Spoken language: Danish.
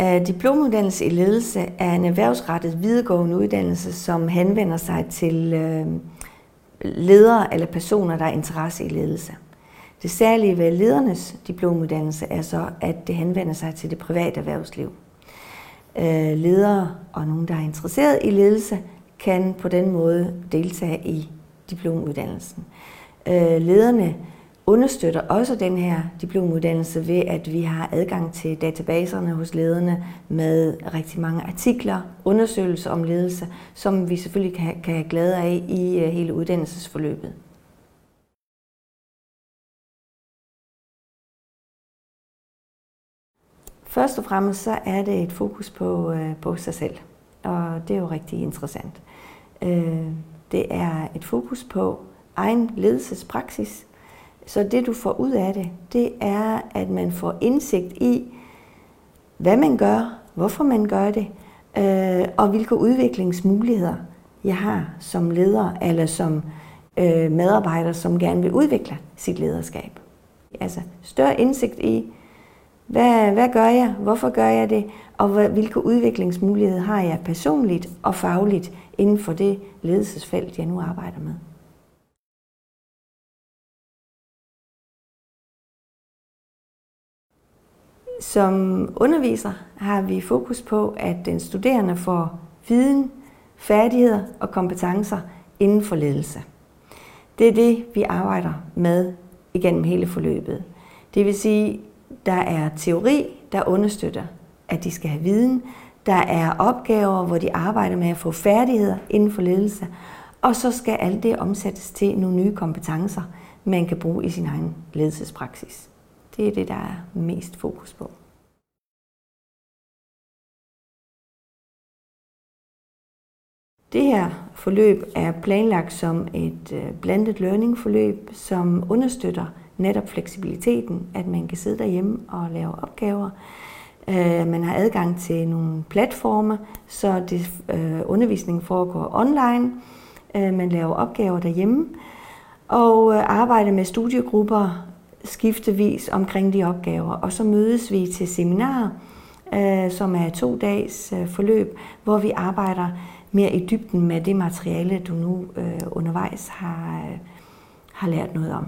Øh, diplomuddannelse i ledelse er en erhvervsrettet videregående uddannelse, som henvender sig til øh, ledere eller personer, der har interesse i ledelse. Det særlige ved ledernes diplomuddannelse er så, at det henvender sig til det private erhvervsliv. Øh, ledere og nogen, der er interesseret i ledelse, kan på den måde deltage i diplomuddannelsen. Øh, lederne understøtter også den her diplomuddannelse ved, at vi har adgang til databaserne hos lederne med rigtig mange artikler, undersøgelser om ledelse, som vi selvfølgelig kan, kan have glæde af i øh, hele uddannelsesforløbet. Først og fremmest så er det et fokus på, øh, på sig selv, og det er jo rigtig interessant. Øh, det er et fokus på egen ledelsespraksis, så det du får ud af det, det er, at man får indsigt i, hvad man gør, hvorfor man gør det, øh, og hvilke udviklingsmuligheder jeg har som leder eller som øh, medarbejder, som gerne vil udvikle sit lederskab. Altså større indsigt i, hvad, hvad gør jeg, hvorfor gør jeg det, og hvilke udviklingsmuligheder har jeg personligt og fagligt inden for det ledelsesfelt, jeg nu arbejder med. Som underviser har vi fokus på, at den studerende får viden, færdigheder og kompetencer inden for ledelse. Det er det, vi arbejder med igennem hele forløbet. Det vil sige, der er teori, der understøtter, at de skal have viden. Der er opgaver, hvor de arbejder med at få færdigheder inden for ledelse. Og så skal alt det omsættes til nogle nye kompetencer, man kan bruge i sin egen ledelsespraksis. Det er det, der er mest fokus på. Det her forløb er planlagt som et øh, blended learning forløb, som understøtter netop fleksibiliteten, at man kan sidde derhjemme og lave opgaver. Øh, man har adgang til nogle platforme, så det, øh, undervisningen foregår online. Man laver opgaver derhjemme og arbejder med studiegrupper skiftevis omkring de opgaver. Og så mødes vi til seminarer, øh, som er to dages øh, forløb, hvor vi arbejder mere i dybden med det materiale, du nu øh, undervejs har, øh, har lært noget om.